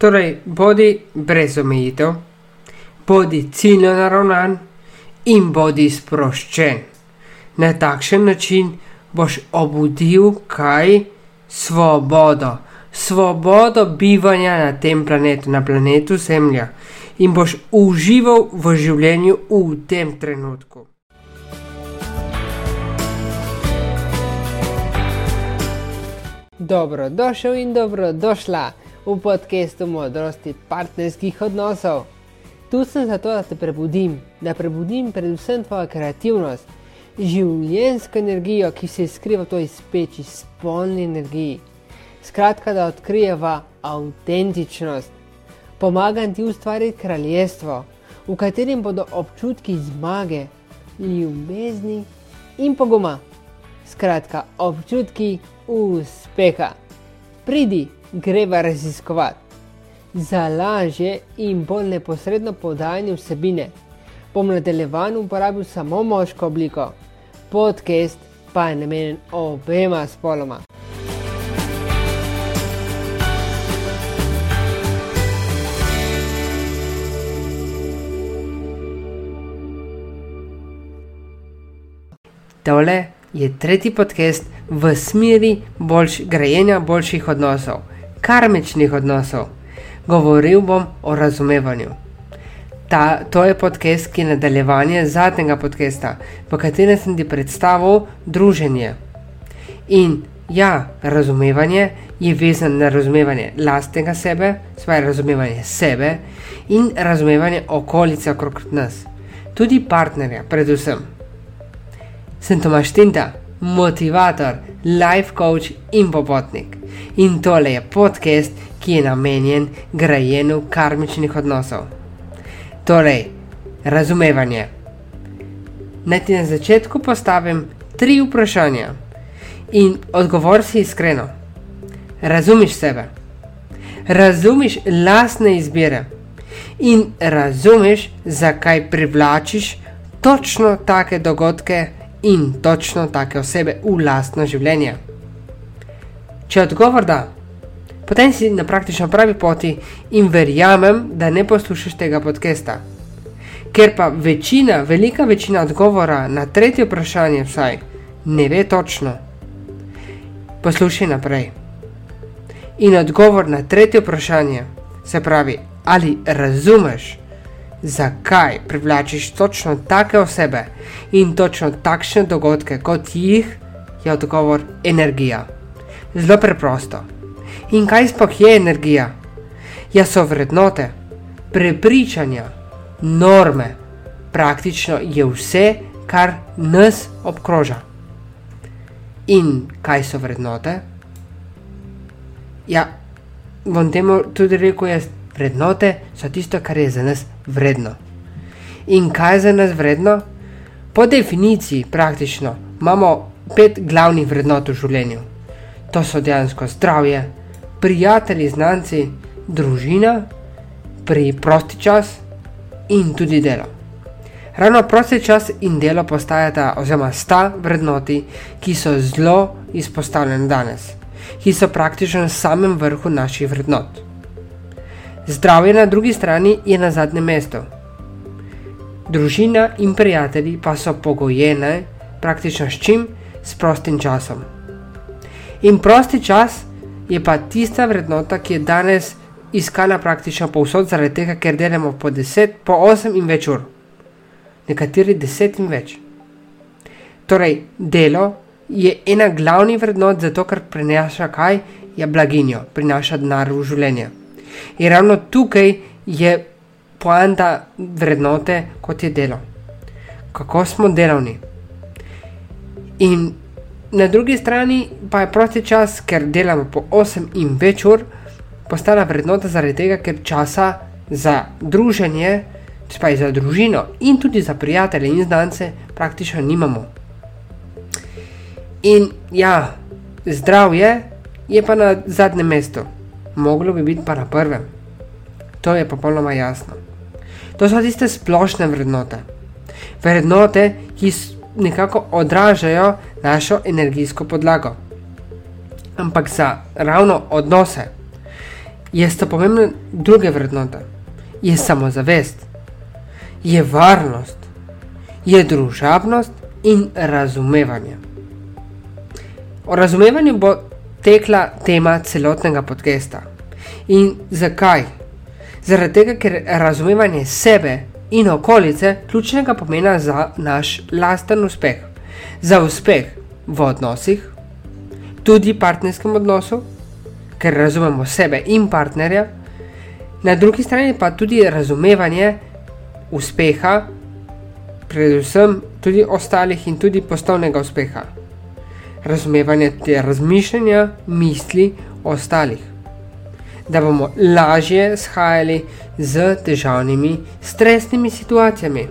Torej, bodi brez omejitev, bodi ciljno naravnan in bodi sproščen. Na takšen način boš obudil kaj? Svobodo. Svobodo bivanja na tem planetu, na planetu Zemlja. In boš užival v življenju v tem trenutku. Dobrodošel in dobrodošla v podkastu modrosti partnerskih odnosov. Tu sem zato, da te prebudim, da prebudim predvsem tvojo kreativnost, življenjsko energijo, ki se skriva v toj speči, spolni energiji. Skratka, da odkrijeva avtentičnost. Pomagam ti ustvariti kraljestvo, v katerem bodo občutki zmage, ljubezni in poguma. Skratka, občutki uspeha. Pridi, greva raziskovati. Za lažje in bolj neposredno podajanje vsebine bom v nadaljevanju uporabil samo moško obliko, podcast pa je namenjen obema spoloma. Tole je tretji podcast v smeri boljš, grajenja boljših odnosov, karmičnih odnosov. Govoril bom o razumevanju. Ta, to je podcast, ki je nadaljevanje zadnjega podcasta, v katerem sem ti predstavil druženje. In ja, razumevanje je vezano na razumevanje lastnega sebe, svoje razumevanje sebe in razumevanje okolice okrog nas, tudi partnerja, predvsem. Sem Tomaš Tinta, motivator, life coach in popotnik. In tole je podcast, ki je namenjen grajenju karmičnih odnosov. Torej, razumevanje. Naj ti na začetku postavim tri vprašanja in odgovor si iskreno. Razumiš sebe, razumiš lastne izbire in razumiš, zakaj privlačiš točno take dogodke in točno take osebe v lastno življenje. Če odgovor da, potem si na praktično pravi poti in verjamem, da ne poslušaš tega podcasta. Ker pa večina, velika večina odgovora na tretje vprašanje, vsaj ne ve točno, poslušaj naprej. In odgovor na tretje vprašanje, se pravi, ali razumeš, zakaj privlačiš točno take osebe in točno takšne dogodke, kot jih je odgovor energija. Zelo preprosto. In kaj sploh je energija? Ja, so vrednote, prepričanja, norme, praktično je vse, kar nas obkroža. In kaj so vrednote? Ja, bom temu tudi rekel, jaz vrednote so tisto, kar je za nas vredno. In kaj je za nas vredno? Po definiciji, praktično, imamo pet glavnih vrednot v življenju. To so dejansko zdravje, prijatelji, znanci, družina, pri prosti čas in tudi delo. Ravno prosti čas in delo postajata, oziroma sta vrednoti, ki so zelo izpostavljene danes, ki so praktično na samem vrhu naših vrednot. Zdravje na drugi strani je na zadnjem mestu. Družina in prijatelji pa so pogojene praktično s čim? S prostim časom. In prosti čas je pa tista vrednota, ki je danes iskana praktično povsod, zaradi tega, ker delamo po 10, po 8 in več ur. Nekateri 10 in več. Torej, delo je ena glavnih vrednot, zato ker prinaša kaj? Je blaginjo, prinaša denar v življenje. In ravno tukaj je poanta vrednote, kot je delo. Kako smo delovni. In na drugi strani pa je prosti čas, ker delamo po 8 in več ur, postala vrednota zaradi tega, ker časa za druženje, pa za družino in tudi za prijatelje in znance, praktično nimamo. In ja, zdravje je pa na zadnjem mestu moglo bi biti pa na prvem. To je popolnoma jasno. To so tiste splošne vrednote. Vrednote, ki nekako odražajo našo energijsko podlago. Ampak za ravno odnose je sta pomembne druge vrednote. Je samozavest, je varnost, je družabnost in razumevanje. O razumevanju bo tekla tema celotnega podcasta. In zakaj? Zaradi tega, ker razumevanje sebe in okolice ključnega pomena za naš lasten uspeh. Za uspeh v odnosih, tudi partnerskem odnosu, ker razumemo sebe in partnerja, na drugi strani pa tudi razumevanje uspeha, predvsem tudi ostalih in tudi poslovnega uspeha. Razumevanje te razmišljanja, misli ostalih. Da bomo lažje shajali z težavnimi, stresnimi situacijami.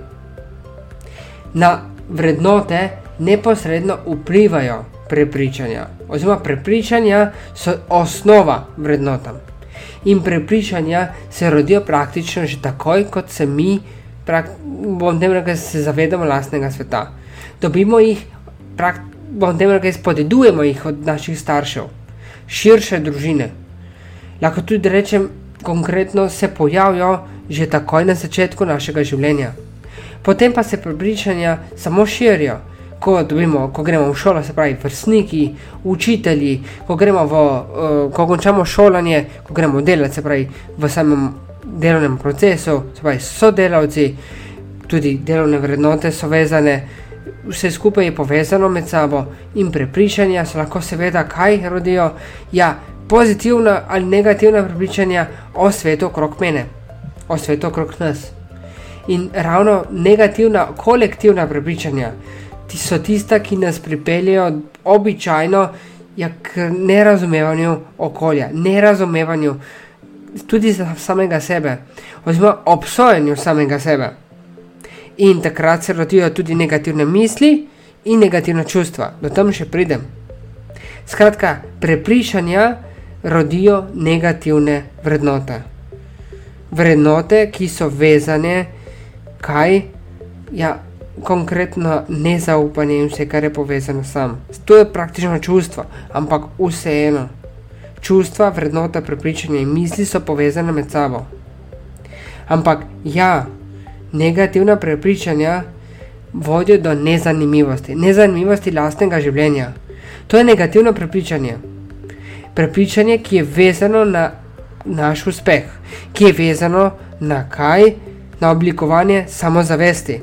Na vrednote neposredno vplivajo prepričanja, oziroma prepričanja so osnova vrednotam. In prepričanja se rodijo praktično že takoj, kot se mi, bom tem rekel, se zavedamo lastnega sveta. Dobimo jih, bom tem rekel, spodedujemo jih od naših staršev, širše družine. Lahko tudi rečem, konkretno se pojavijo že takoj na začetku našega življenja. Potem pa se prepričanja samo širijo, ko, dobimo, ko gremo v šolo, se pravi, vrstniki, učitelji, ko v, uh, ko končamo šolanje, ko gremo delati, se pravi, v samem delovnem procesu, se pravi, sodelavci, tudi delovne vrednote so vezane. Vse skupaj je povezano med sabo in prepričanja so lahko seveda kaj rodijo. Ja, pozitivna ali negativna prepričanja o svetu okrog mene, o svetu okrog nas. In ravno negativna, kolektivna prepričanja ti so tista, ki nas pripeljejo običajno ja, k nerazumevanju okolja, nerazumevanju tudi samega sebe, oziroma obsojanju samega sebe. In takrat se rodijo tudi negativne misli in negativna čustva, do tam še pridem. Skratka, prepričanja rodijo negativne vrednote. Vrednote, ki so vezane, kaj, ja, konkretno nezaupanje in vse, kar je povezano s tem. To je praktično čustvo, ampak vseeno. Čustva, vrednota, prepričanje in misli so povezane med sabo. Ampak ja, negativna prepričanja vodijo do nezanimivosti, nezanimivosti lastnega življenja. To je negativno prepričanje prepričanje, ki je vezano na naš uspeh, ki je vezano na kaj, na oblikovanje samozavesti.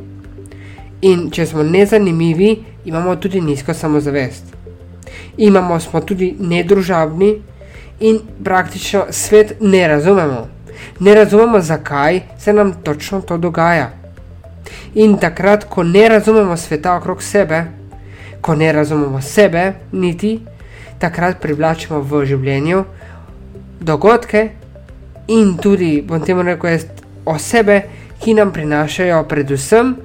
In če smo nezanimivi, imamo tudi nizko samozavest. Imamo smo tudi nedružabni in praktično svet ne razumemo. Ne razumemo, zakaj se nam točno to dogaja. In takrat, ko ne razumemo sveta okrog sebe, ko ne razumemo sebe, niti takrat privlačimo v življenju dogodke in tudi, bom temu rekel, osebe, ki nam prinašajo predvsem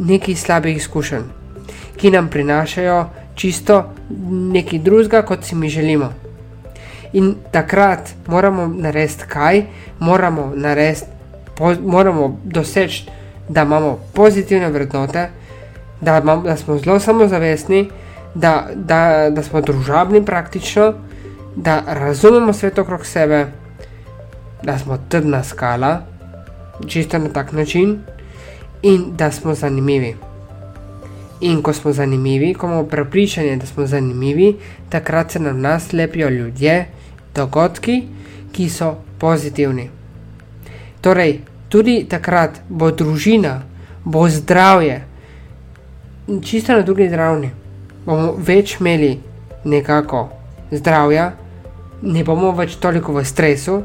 nekaj slabih izkušenj, ki nam prinašajo čisto nekaj drugega, kot si mi želimo. In takrat moramo narediti kaj, moramo narediti, moramo doseči, da imamo pozitivne vrednote, da, imamo, da smo zelo samozavestni, da, da, da smo družabni praktično, da razumemo svet okrog sebe, da smo trdna skala, čisto na tak način, in da smo zanimivi. In ko smo zanimivi, ko imamo prepričanje, da smo zanimivi, takrat se nam nas lepijo ljudje, dogodki, ki so pozitivni. Torej, tudi takrat bo družina, bo zdravje, čisto na drugi ravni bomo več imeli nekako zdravja, ne bomo več toliko v stresu,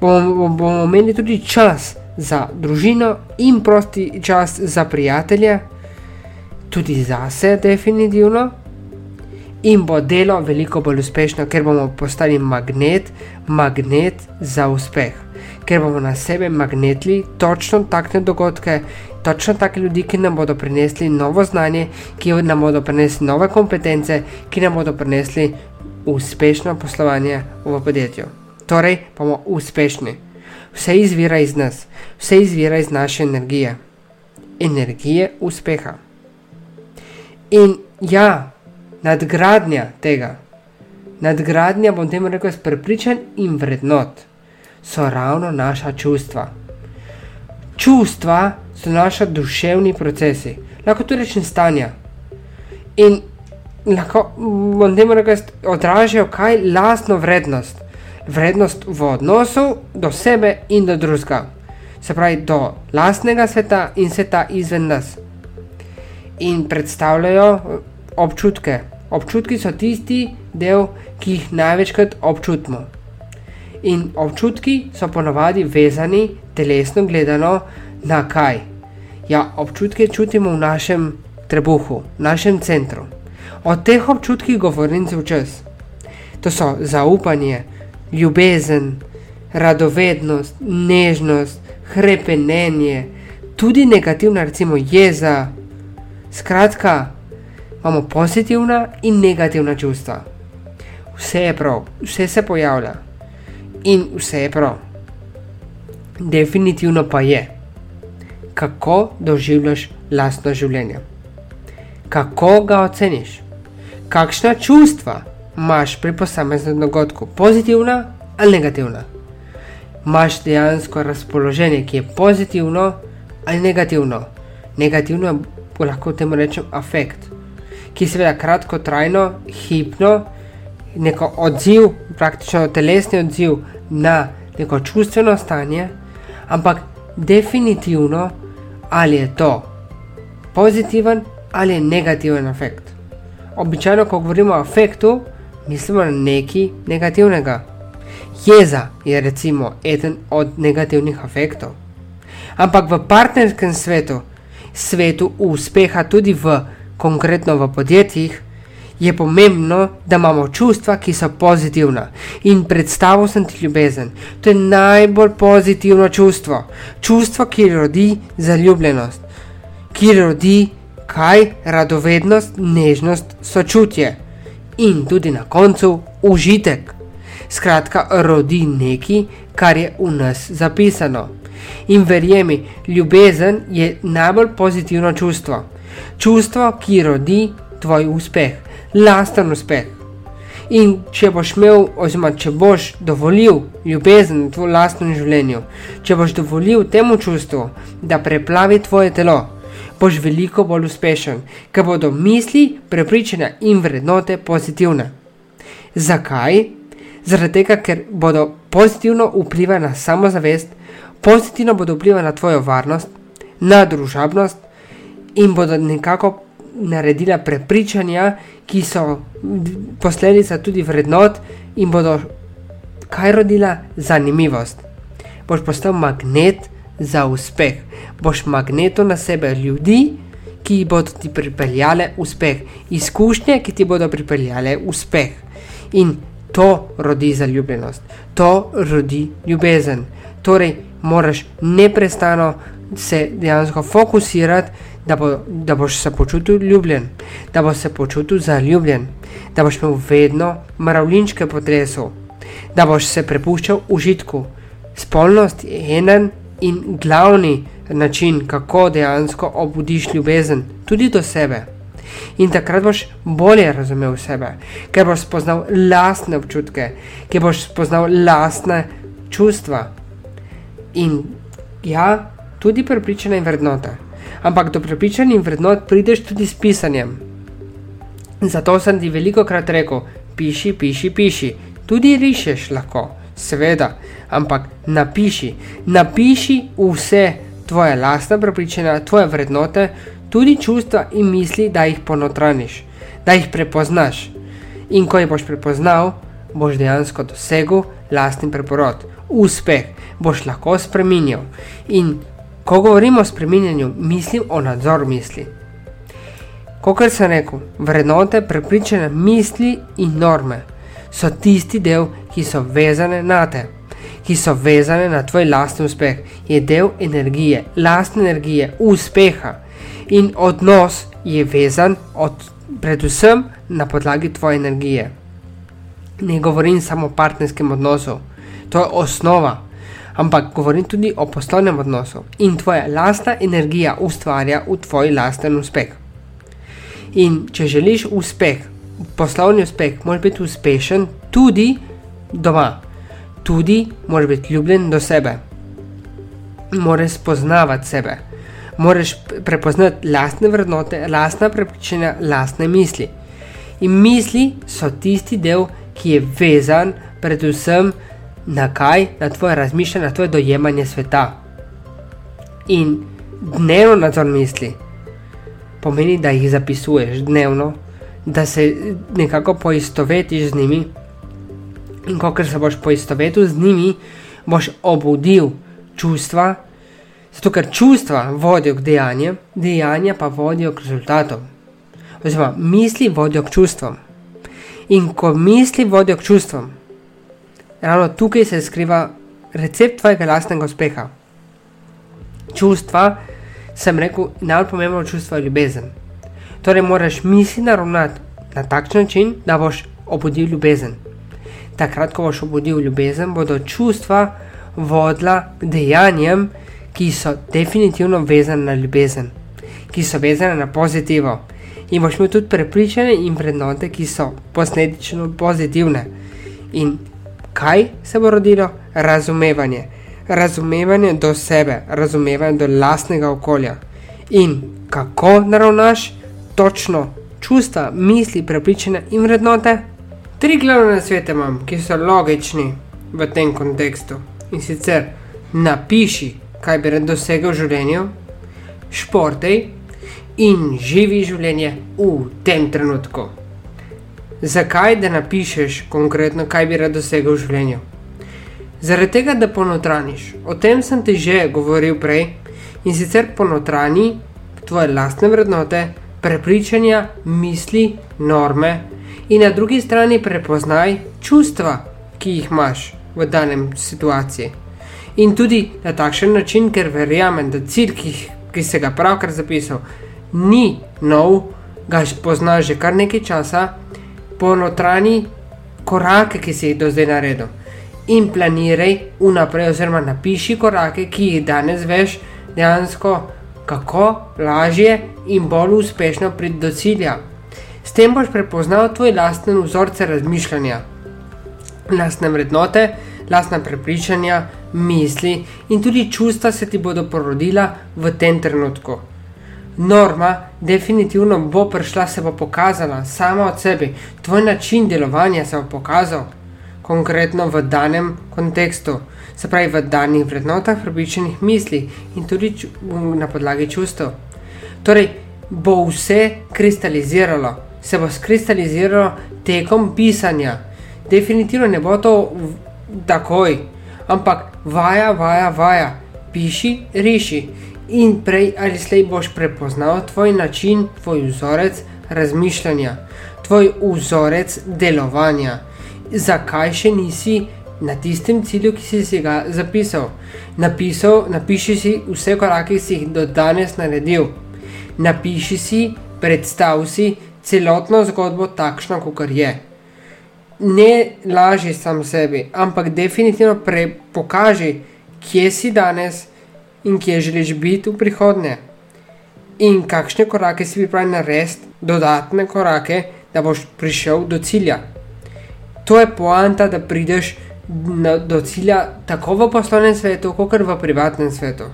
bomo, bomo imeli tudi čas za družino in prosti čas za prijatelje, tudi zase, definitivno. In bo delo veliko bolj uspešno, ker bomo postali magnet, magnet za uspeh, ker bomo na sebe magnetili točno takšne dogodke točno take ljudi, ki nam bodo prinesli novo znanje, ki nam bodo prinesli nove kompetence, ki nam bodo prinesli uspešno poslovanje v podjetju. Torej, bomo uspešni. Vse izvira iz nas, vse izvira iz naše energije, energije uspeha. In ja, nadgradnja tega, nadgradnja, bom temu rekel, prepričan in vrednot, so ravno naša čustva. Čustva so naši duševni procesi, lahko tudi rečem stanja. In lahko vam temu rečem, odražajo kaj lastno vrednost. Vrednost v odnosu do sebe in do drugega. Se pravi, do lastnega sveta in sveta izven nas. In predstavljajo občutke. Občutki so tisti del, ki jih največkrat občutimo. In občutki so ponovadi vezani, telesno gledano, na kaj. Ja, občutke čutimo v našem trebuhu, v našem centru. O teh občutkih govorim cel čas. To so zaupanje, ljubezen, radovednost, nežnost, krepenje, tudi negativna, recimo jeza. Skratka, imamo pozitivna in negativna čustva. Vse je prav, vse se pojavlja in vse je prav. Definitivno pa je, kako doživljaš lastno življenje, kako ga oceniš, kakšna čustva imaš pri posameznem dogodku, pozitivna ali negativna. Imáš dejansko razpoloženje, ki je pozitivno ali negativno. Negativno je lahko temu rečem afekt, ki je seveda kratkotrajno, hipno, neko odziv, praktično telesni odziv na neko čustveno stanje, ampak definitivno ali je to pozitiven ali negativen efekt. Običajno, ko govorimo o efektu, mislimo na nekaj negativnega. Jeza je recimo eden od negativnih efektov. Ampak v partnerskem svetu, svetu uspeha tudi v konkretno v podjetjih, je pomembno, da imamo čustva, ki so pozitivna. In predstavil sem ti ljubezen. To je najbolj pozitivno čustvo. Čustvo, ki rodi zaljubljenost, ki rodi kaj? Radovednost, nežnost, sočutje in tudi na koncu užitek. Skratka, rodi nekaj, kar je v nas zapisano. In verjemi, ljubezen je najbolj pozitivno čustvo. Čustvo, ki rodi tvoj uspeh lasten uspeh. In če boš imel, oziroma če boš dovolil ljubezen v tvojem lastnem življenju, če boš dovolil temu čustvu, da preplavi tvoje telo, boš veliko bolj uspešen, ker bodo misli, prepričanja in vrednote pozitivne. Zakaj? Zaradi tega, ker bodo pozitivno vplivali na samozavest, pozitivno bodo vplivali na tvojo varnost, na družabnost in bodo nekako naredila prepričanja, ki so posledica tudi vrednot in bodo kaj rodila zanimivost. Boš postal magnet za uspeh, boš magneto na sebe ljudi, ki bodo ti pripeljale uspeh, izkušnje, ki ti bodo pripeljale uspeh. In to rodi zaljubljenost, to rodi ljubezen. Torej, moraš neprestano se dejansko fokusirati da, bo, da boš se počutil ljubljen, da boš se počutil zaljubljen, da boš imel vedno mravljinčke potresov, da boš se prepuščal užitku. Spolnost je enen in glavni način, kako dejansko obudiš ljubezen tudi do sebe. In takrat boš bolje razumel sebe, ker boš spoznal lastne občutke, ker boš spoznal lastne čustva. In ja, tudi prepričane vrednote ampak do prepričanja in vrednot prideš tudi s pisanjem. Zato sem ti veliko krat rekel: piši, piši, piši. Tudi rišeš lahko, seveda, ampak napiši, napiši vse tvoje lastne prepričanja, tvoje vrednote, tudi čustva in misli, da jih ponotraniš, da jih prepoznaš. In ko jih boš prepoznal, boš dejansko dosegel lastni preporod, uspeh, boš lahko spremenil. In Ko govorimo o spremenjanju, mislim o nadzoru misli. Kot sem rekel, vrednote, prepričane misli in norme so tisti del, ki so vezane na te, ki so vezane na tvoj lastni uspeh, je del energije, lastne energije, uspeha. In odnos je vezan od, predvsem na podlagi tvoje energije. Ne govorim samo o partnerskem odnosu, to je osnova ampak govorim tudi o poslovnem odnosu in tvoja lastna energija ustvarja v tvoj lasten uspeh. In če želiš uspeh, poslovni uspeh, moraš biti uspešen tudi doma, tudi moraš biti ljubljen do sebe. Moraš spoznavati sebe, moraš prepoznati lastne vrednote, lastna prepričanja, lastne misli. In misli so tisti del, ki je vezan predvsem na kaj, na tvoje razmišljanje, na tvoje dojemanje sveta. In dnevno nadzor misli pomeni, da jih zapisuješ dnevno, da se nekako poistovetiš z njimi. In ko se boš poistovetil z njimi, boš obudil čustva, zato ker čustva vodijo k dejanjem, dejanja pa vodijo k rezultatom. Oziroma, misli vodijo k čustvom. In ko misli vodijo k čustvom, ravno tukaj se skriva recept tvojega lastnega uspeha. Čustva, sem rekel, pomembno čustvo je ljubezen. Torej, moraš misli naravnati na tak način, da boš obudil ljubezen. Takrat, ko boš obudil ljubezen, bodo čustva vodila k dejanjem, ki so definitivno vezane na ljubezen, ki so vezane na pozitivo. In boš imel tudi prepričane in vrednote, ki so posledično pozitivne. In kaj se bo rodilo? Razumevanje. Razumevanje do sebe, razumevanje do lastnega okolja. In kako naravnaš točno čustva, misli, prepričanja in vrednote? Tri glavne svete imam, ki so logični v tem kontekstu. In sicer napiši, kaj bi rad dosegel v življenju, športej in živi življenje v tem trenutku zakaj da napišeš konkretno, kaj bi rad dosegel v življenju. Zaradi tega, da ponotraniš. O tem sem ti že govoril prej in sicer ponotrani tvoje lastne vrednote, prepričanja, misli, norme in na drugi strani prepoznaj čustva, ki jih imaš v danem situaciji. In tudi na takšen način, ker verjamem, da cilj, ki, ki se ga pravkar zapisal, ni nov, ga poznaš že kar nekaj časa ponotrani korake, ki si jih do zdaj naredil. In planiraj vnaprej, oziroma napiši korake, ki jih danes veš, dejansko kako lažje in bolj uspešno priti do cilja. S tem boš prepoznal tvoj lasten vzorce razmišljanja, lastne vrednote, lastna prepričanja, misli in tudi čustva se ti bodo porodila v tem trenutku. Norma definitivno bo prišla, se bo pokazala sama od sebe, tvoj način delovanja se bo pokazal, konkretno v danem kontekstu, se pravi v danih vrednotah, prepričanih misli in tudi na podlagi čustev. Torej, bo vse kristaliziralo, se bo skristaliziralo tekom pisanja. Definitivno ne bo to takoj, ampak vaja, vaja, vaja, piši, riši in prej ali slej boš prepoznal tvoj način, tvoj vzorec razmišljanja, tvoj vzorec delovanja. Zakaj še nisi na tistem cilju, ki si, si ga zapisal? Napisal, napiši si vse korake, ki si jih do danes naredil. Napiši si, predstav si celotno zgodbo takšno, kot je. Ne laži sam sebi, ampak definitivno pokaži, kje si danes in kje želiš biti v prihodnje. In kakšne korake si pripravljen narediti, dodatne korake, da boš prišel do cilja. To je poanta, da prideš na, do cilja tako v poslovnem svetu, kot v privatnem svetu.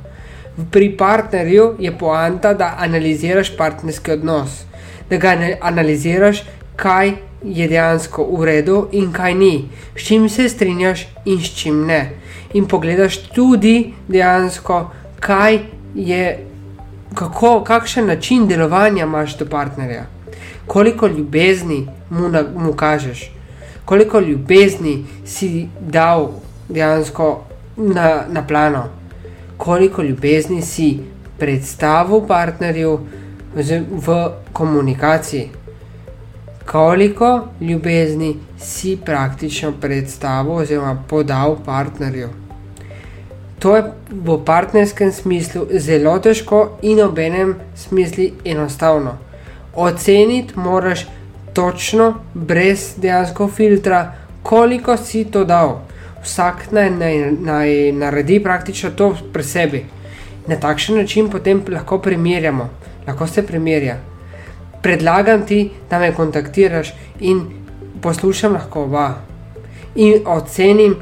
Pri partnerju je poanta, da analiziraš partnerski odnos, da ga analiziraš, kaj je dejansko v redu in kaj ni, s čim se strinjaš in s čim ne. In pogledaš tudi dejansko, kaj je, kako, kakšen način delovanja imaš do partnerja, koliko ljubezni mu, na, mu kažeš, koliko ljubezni si dal dejansko na, na plano, koliko ljubezni si predstavil partnerju v komunikaciji. Koliko ljubezni si praktično predstavil oziroma podal partnerju? To je v partnerskem smislu zelo težko in v enem smislu enostavno. Oceniti moraš točno, brez dejansko filtra, koliko si to dal. Vsak naj, naj, naj naredi praktično to pri sebi. Na takšen način potem lahko primerjamo, lahko se primerja. Predlagam ti, da me kontaktiraš in poslušam lahko oba. In ocenim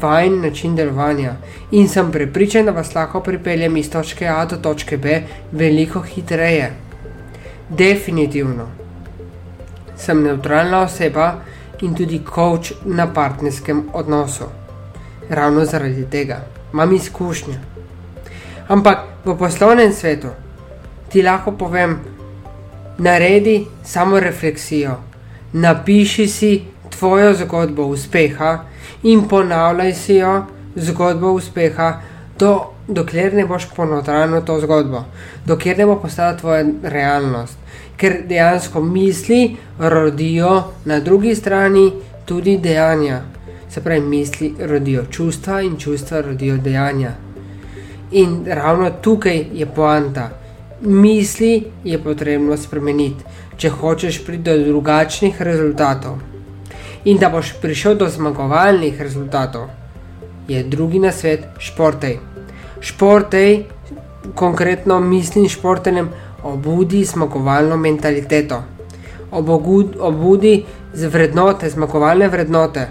vajen način delovanja in sem prepričan, da vas lahko pripeljem iz točke A do točke B veliko hitreje. Definitivno sem neutralna oseba in tudi coach na partnerskem odnosu. Ravno zaradi tega imam izkušnje. Ampak v poslovnem svetu ti lahko povem, naredi samo refleksijo, napiši si tvojo zgodbo uspeha in ponavljaj si jo zgodbo uspeha, do, dokler ne boš ponotranil to zgodbo, dokler ne bo postala tvoja realnost. Ker dejansko misli rodijo na drugi strani tudi dejanja. Se pravi, misli rodijo čustva in čustva rodijo dejanja. In ravno tukaj je poanta. Misli je potrebno spremeniti, če hočeš priti do drugačnih rezultatov in da boš prišel do zmagovalnih rezultatov, je drugi na svet športej. Športej, konkretno mislim športenem, obudi zmagovalno mentaliteto, obudi vrednote, zmagovalne vrednote,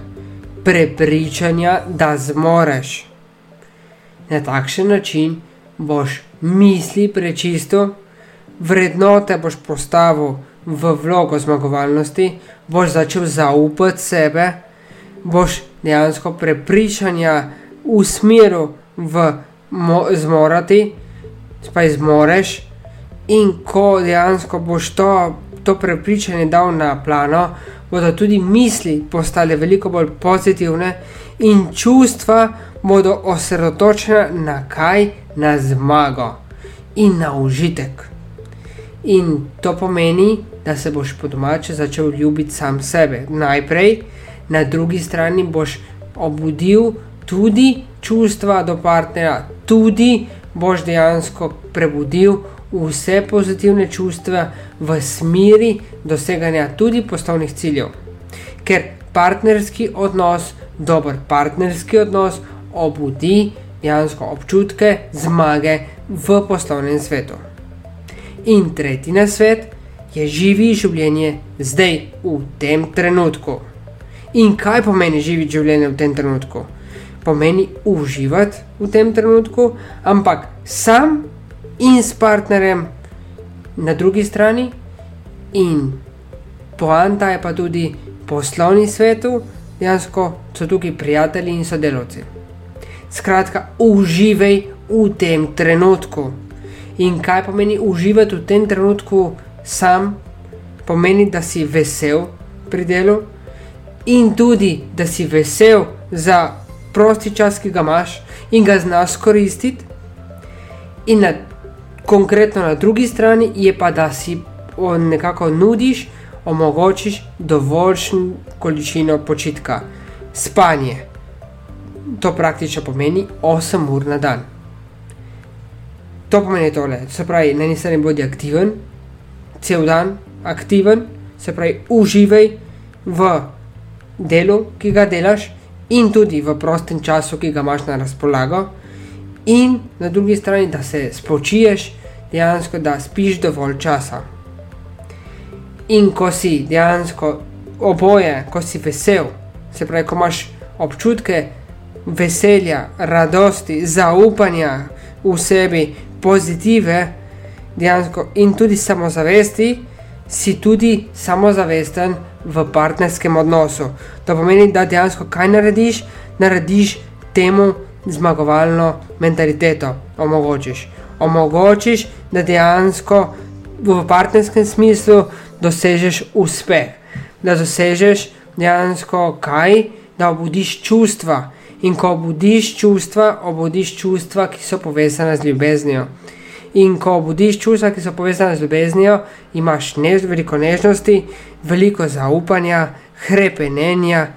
prepričanja, da zmoreš. Na takšen način boš misli prečisto, vrednote boš postavil v vlogo zmagovalnosti, boš začel zaupati sebe, boš dejansko prepričanja usmeril v zmorati, spaj zmoreš. In ko dejansko boš to, to prepričanje dal na plano, bodo tudi misli postale veliko bolj pozitivne in čustva bodo osredotočena na kaj, na zmago in na užitek. In to pomeni, da se boš po domače začel ljubiti sam sebe. Najprej, na drugi strani boš obudil tudi čustva do partnera, tudi boš dejansko prebudil vse pozitivne čustva v smeri doseganja tudi poslovnih ciljev. Ker partnerski odnos, dober partnerski odnos, obudi dejansko občutke zmage v poslovnem svetu. In tretji na svet je živi življenje zdaj, v tem trenutku. In kaj pomeni živeti življenje v tem trenutku? Pomeni uživati v tem trenutku, ampak sam in s partnerjem na drugi strani, in poanta je pa tudi poslovni svet, dejansko so tukaj prijatelji in sodelavci. Skratka, uživaj v tem trenutku. In kaj pomeni uživati v tem trenutku sam, pomeni, da si vesel pri delu in tudi, da si vesel za prosti čas, ki ga imaš in ga znaš koristiti. In na, konkretno na drugi strani je pa, da si nekako nudiš, omogočiš dovoljšno količino počitka, spanje. To praktično pomeni 8 ur na dan. To pomeni tole, se pravi, na eni strani bodi aktiven, cel dan aktiven, se pravi, uživaj v delu, ki ga delaš, in tudi v prostem času, ki ga imaš na razpolago, in na drugi strani, da se spočiješ, dejansko, da spiš dovolj časa. In ko si dejansko oboje, ko si vesel, se pravi, ko imaš občutke veselja, radosti, zaupanja v sebi, pozitive dejansko in tudi samozavesti, si tudi samozavesten v partnerskem odnosu. To pomeni, da dejansko kaj narediš, narediš temu zmagovalno mentaliteto, omogočiš. Omogočiš, da dejansko v partnerskem smislu dosežeš uspeh, da dosežeš dejansko kaj, da obudiš čustva. In ko obudiš čustva, obudiš čustva, ki so povezane z ljubeznijo. In ko obudiš čustva, ki so povezane z ljubeznijo, imaš než, veliko nežnosti, veliko zaupanja, krepenja,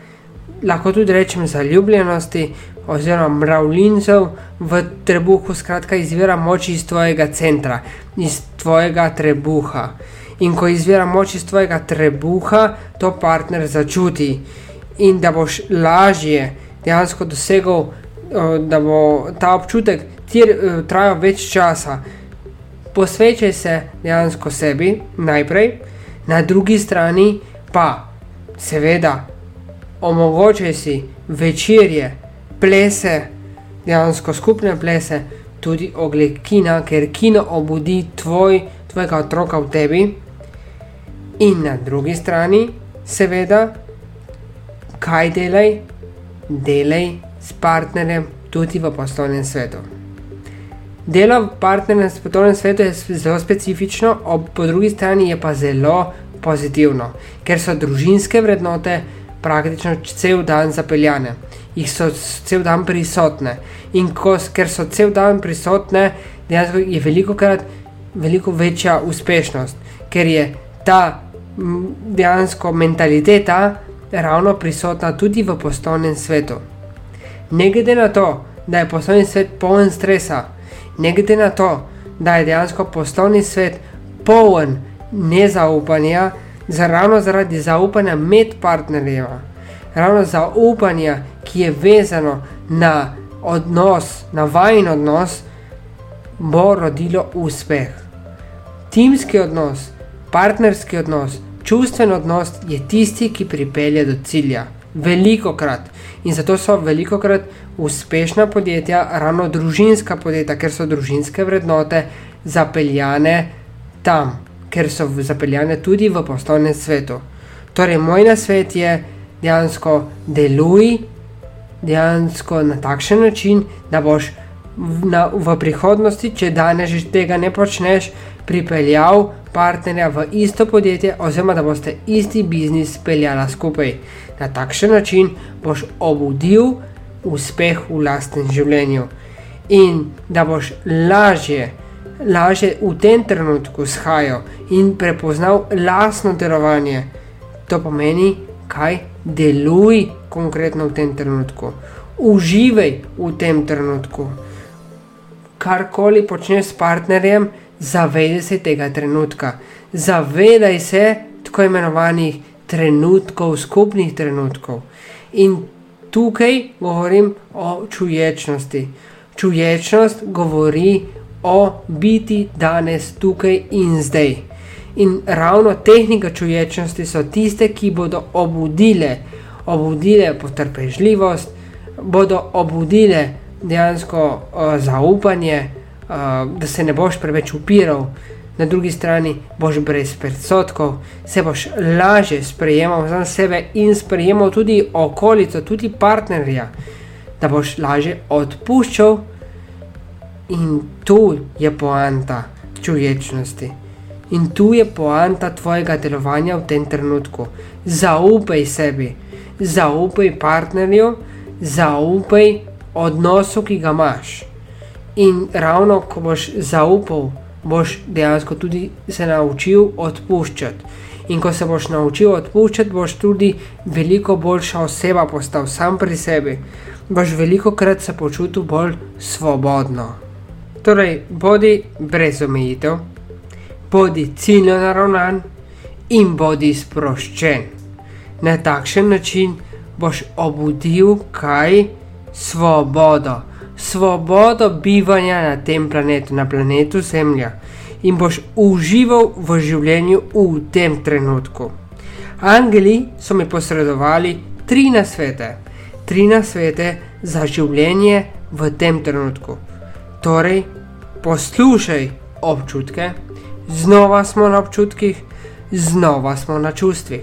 lahko tudi rečem zaljubljenosti, oziroma mravljincev v trebuhu, skratka, izvira moč iz tvojega centra, iz tvojega trebuha. In ko izvira moč iz tvojega trebuha, to partner začuti in da boš lažje dejansko dosegel, eh, da bo ta občutek eh, trajal več časa. Posvečaj se dejansko sebi najprej, na drugi strani pa seveda omogočaj si večerje plese, dejansko skupne plese, tudi ogled kina, ker kino obudi tvoj, tvojega otroka v tebi. In na drugi strani, seveda, kaj delaj, delaj s partnerjem tudi v poslovnem svetu. Delo partnerja na poslovnem svetu je zelo specifično, ob, po drugi strani je pa zelo pozitivno, ker so družinske vrednote praktično cel dan zapeljane, jih so cel dan prisotne. In ko, ker so cel dan prisotne, dejansko je veliko krat veliko večja uspešnost, ker je ta dejansko mentaliteta ravno prisotna tudi v poslovnem svetu. Ne glede na to, da je poslovni svet poln stresa, ne glede na to, da je dejansko poslovni svet poln nezaupanja, ravno zaradi zaupanja med partnerji, ravno zaupanja, ki je vezano na odnos, na vajen odnos, bo rodilo uspeh. Timski odnos, partnerski odnos, čustven odnos je tisti, ki pripelje do cilja. Veliko krat. In zato so veliko krat uspešna podjetja, ravno družinska podjetja, ker so družinske vrednote zapeljane tam, ker so zapeljane tudi v poslovnem svetu. Torej, moj nasvet je dejansko deluj dejansko na takšen način, da boš v, na, v prihodnosti, če danes že tega ne počneš, pripeljal partnerja v isto podjetje, oziroma da boste isti biznis speljala skupaj. Na takšen način boš obudil uspeh v lastnem življenju in da boš lažje, lažje v tem trenutku shajal in prepoznal lastno delovanje. To pomeni, kaj deluj konkretno v tem trenutku. Uživaj v tem trenutku. Karkoli počneš s partnerjem, zavedaj se tega trenutka. Zavedaj se tako imenovanih trenutkov, skupnih trenutkov. In tukaj govorim o čuječnosti. Čuječnost govori o biti danes, tukaj in zdaj. In ravno tehnike čuječnosti so tiste, ki bodo obudile, obudile potrpežljivost, bodo obudile dejansko uh, zaupanje, uh, da se ne boš preveč upiral, na drugi strani boš brez predsotkov, se boš lažje sprejemal za sebe in sprejemal tudi okolico, tudi partnerja, da boš lažje odpuščal. In tu je poanta čuječnosti. In tu je poanta tvojega delovanja v tem trenutku. Zaupaj sebi, zaupaj partnerju, zaupaj odnosu, ki ga imaš. In ravno ko boš zaupal, boš dejansko tudi se naučil odpuščati. In ko se boš naučil odpuščati, boš tudi veliko boljša oseba postal sam pri sebi. Boš veliko krat se počutil bolj svobodno. Torej, bodi brez omejitev, bodi ciljno naravnan in bodi sproščen. Na takšen način boš obudil kaj svobodo svobodo bivanja na tem planetu, na planetu Zemlja in boš užival v življenju v tem trenutku. Angeli so mi posredovali tri nasvete, tri nasvete za življenje v tem trenutku. Torej, poslušaj občutke, znova smo na občutkih, znova smo na čustvih.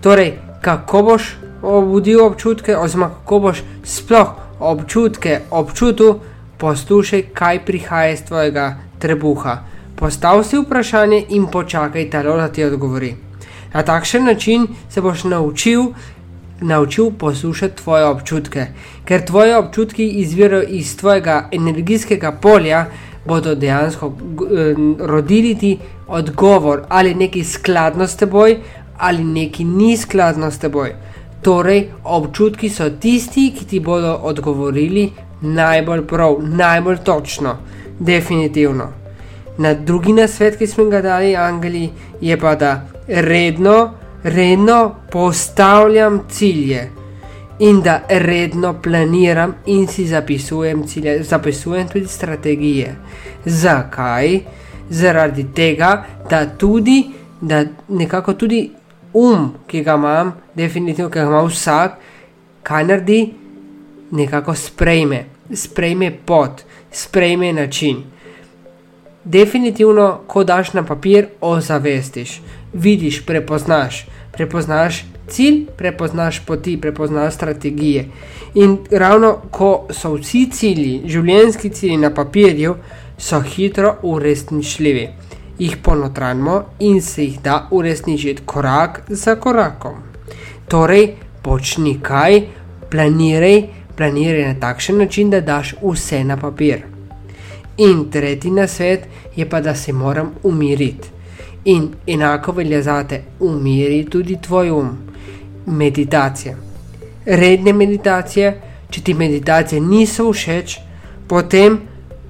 Torej, kako boš obudil občutke, oziroma kako boš sploh občutke občutil, poslušaj, kaj prihaja iz tvojega trebuha. Postav si vprašanje in počakaj, da ti odgovori. Na takšen način se boš naučil, naučil poslušati tvoje občutke, ker tvoje občutki izvirajo iz tvojega energijskega polja, bodo dejansko eh, rodili ti odgovor ali neki skladno s teboj ali neki ni skladno s teboj. Torej, občutki so tisti, ki ti bodo odgovorili najbolj prav, najbolj točno, definitivno. Na drugi nasvet, ki smo ga dali, Angeli, je pa, da redno, redno postavljam cilje in da redno planiram in si zapisujem cilje, zapisujem tudi strategije. Zakaj? Zaradi tega, da tudi, da nekako tudi um, ki ga imam, definitivno, ki ga ima vsak, kaj naredi, nekako sprejme, sprejme pot, sprejme način. Definitivno, ko daš na papir, ozavestiš, vidiš, prepoznaš, prepoznaš cilj, prepoznaš poti, prepoznaš strategije. In ravno ko so vsi cilji, življenjski cilji na papirju, so hitro uresničljivi. Jih ponotranimo in se jih da uresničiti korak za korakom. Torej, počni kaj, planiraj, planiraj na takšen način, da daš vse na papir. In tretji na svet je pa, da se moram umiriti. In enako velja za te, umiri tudi tvoj um. Meditacija. Redne meditacije, če ti meditacije niso všeč, potem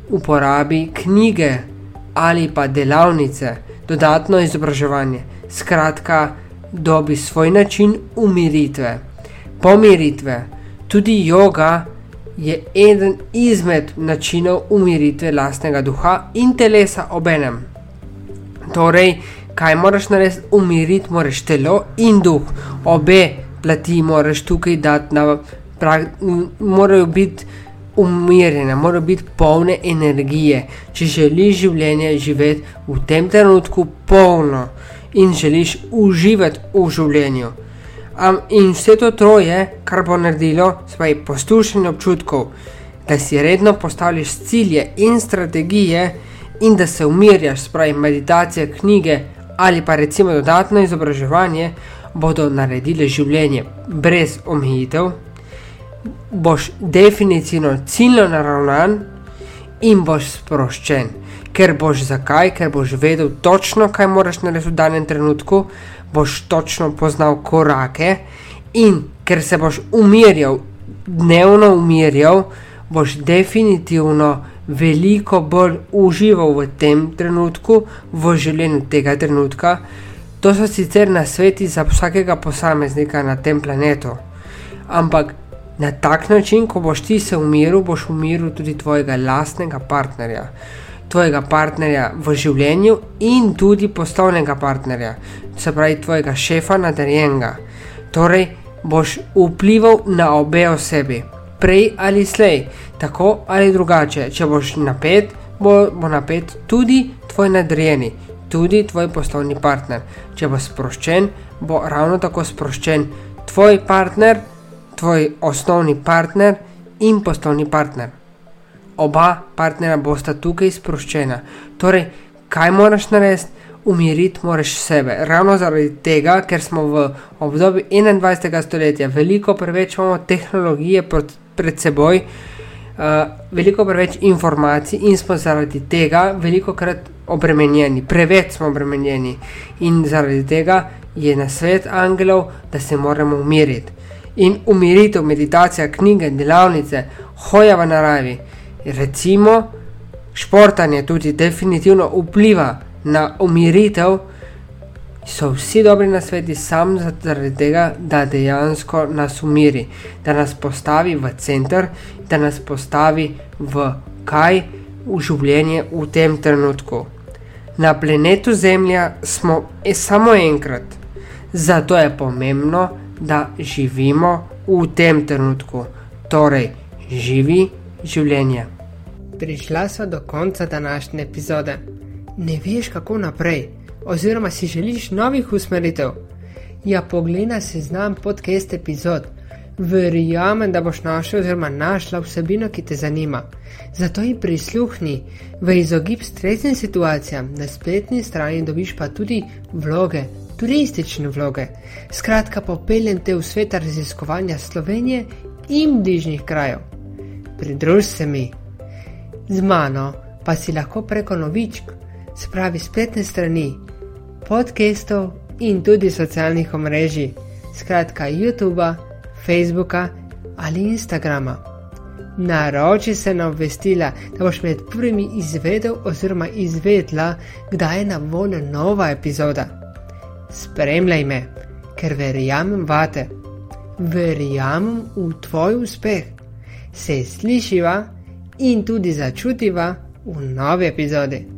uporabi knjige ali pa delavnice, dodatno izobraževanje. Skratka, dobi svoj način umiritve, pomiritve. Tudi yoga je eden izmed načinov umiritve lastnega duha in telesa obenem. Torej, kaj moraš narediti? Umiriti moraš telo in duh, obe plati moraš tukaj dati na prav, morajo biti umirjene, morajo biti polne energije, če želiš življenje živeti v tem trenutku polno in želiš uživati v življenju. Um, in vse to troje, kar bo naredilo, svoje poslušanje občutkov, da si redno postavljaš cilje in strategije, in da se umirjaš, spravi meditacije, knjige ali pa recimo dodatno izobraževanje, bodo naredile življenje brez omejitev, boš definitivno ciljno naravnan in boš sproščen. Ker boš zakaj, ker boš vedel točno, kaj moraš narediti v danem trenutku, boš točno poznal korake in ker se boš umirjal, dnevno umirjal, boš definitivno veliko bolj užival v tem trenutku, v življenju tega trenutka. To so sicer na sveti za vsakega posameznika na tem planetu, ampak na tak način, ko boš ti se umiril, boš umiril tudi tvojega lastnega partnerja. Tvojega partnerja v življenju in tudi poslovnega partnerja, se pravi tvojega šefa nadarjenega. Torej, boš vplival na obe osebi, prej ali slej, tako ali drugače. Če boš napet, bo, bo napet tudi tvoj nadarjeni, tudi tvoj poslovni partner. Če boš sproščen, bo ravno tako sproščen tvoj partner, tvoj osnovni partner in poslovni partner. Oba partnera bosta tukaj sproščena. Torej, kaj moraš narediti? Umiriti moraš sebe. Ravno zaradi tega, ker smo v obdobju 21. stoletja, veliko preveč imamo tehnologije pred seboj, uh, veliko preveč informacij in smo zaradi tega veliko krat obremenjeni, preveč smo obremenjeni. In zaradi tega je na svet angelov, da se moramo umiriti in umiritev, meditacija, knjige, delavnice, hoja v naravi. Recimo, športanje tudi definitivno vpliva na umiritev, so vsi dobri na svetu, samo zaradi tega, da dejansko nas umiri, da nas postavi v center, da nas postavi v kaj v življenje v tem trenutku. Na planetu Zemlja smo e samo enkrat, zato je pomembno, da živimo v tem trenutku, torej živi življenje. Prišla so do konca današnje epizode. Ne veš, kako naprej, oziroma si želiš novih usmeritev. Ja, poglej se znam podcast epizod. Verjamem, da boš našel oziroma našla vsebino, ki te zanima. Zato ji prisluhni v izogib stresnim situacijam, na spletni strani dobiš pa tudi vloge, turistične vloge. Skratka, popeljem te v svet raziskovanja Slovenije in bližnjih krajev. Pridruž se mi. Z mano pa si lahko preko novičk, spravi spletne strani, podcastov in tudi socialnih omrežij, skratka YouTube, Facebooka ali Instagrama. Naroči se na obvestila, da boš med prvimi izvedel oziroma izvedla, kdaj je na voljo nova epizoda spremljaj me, ker verjamem vate, verjamem v tvoj uspeh. Se slišiva in tudi začutiva v novi epizodi.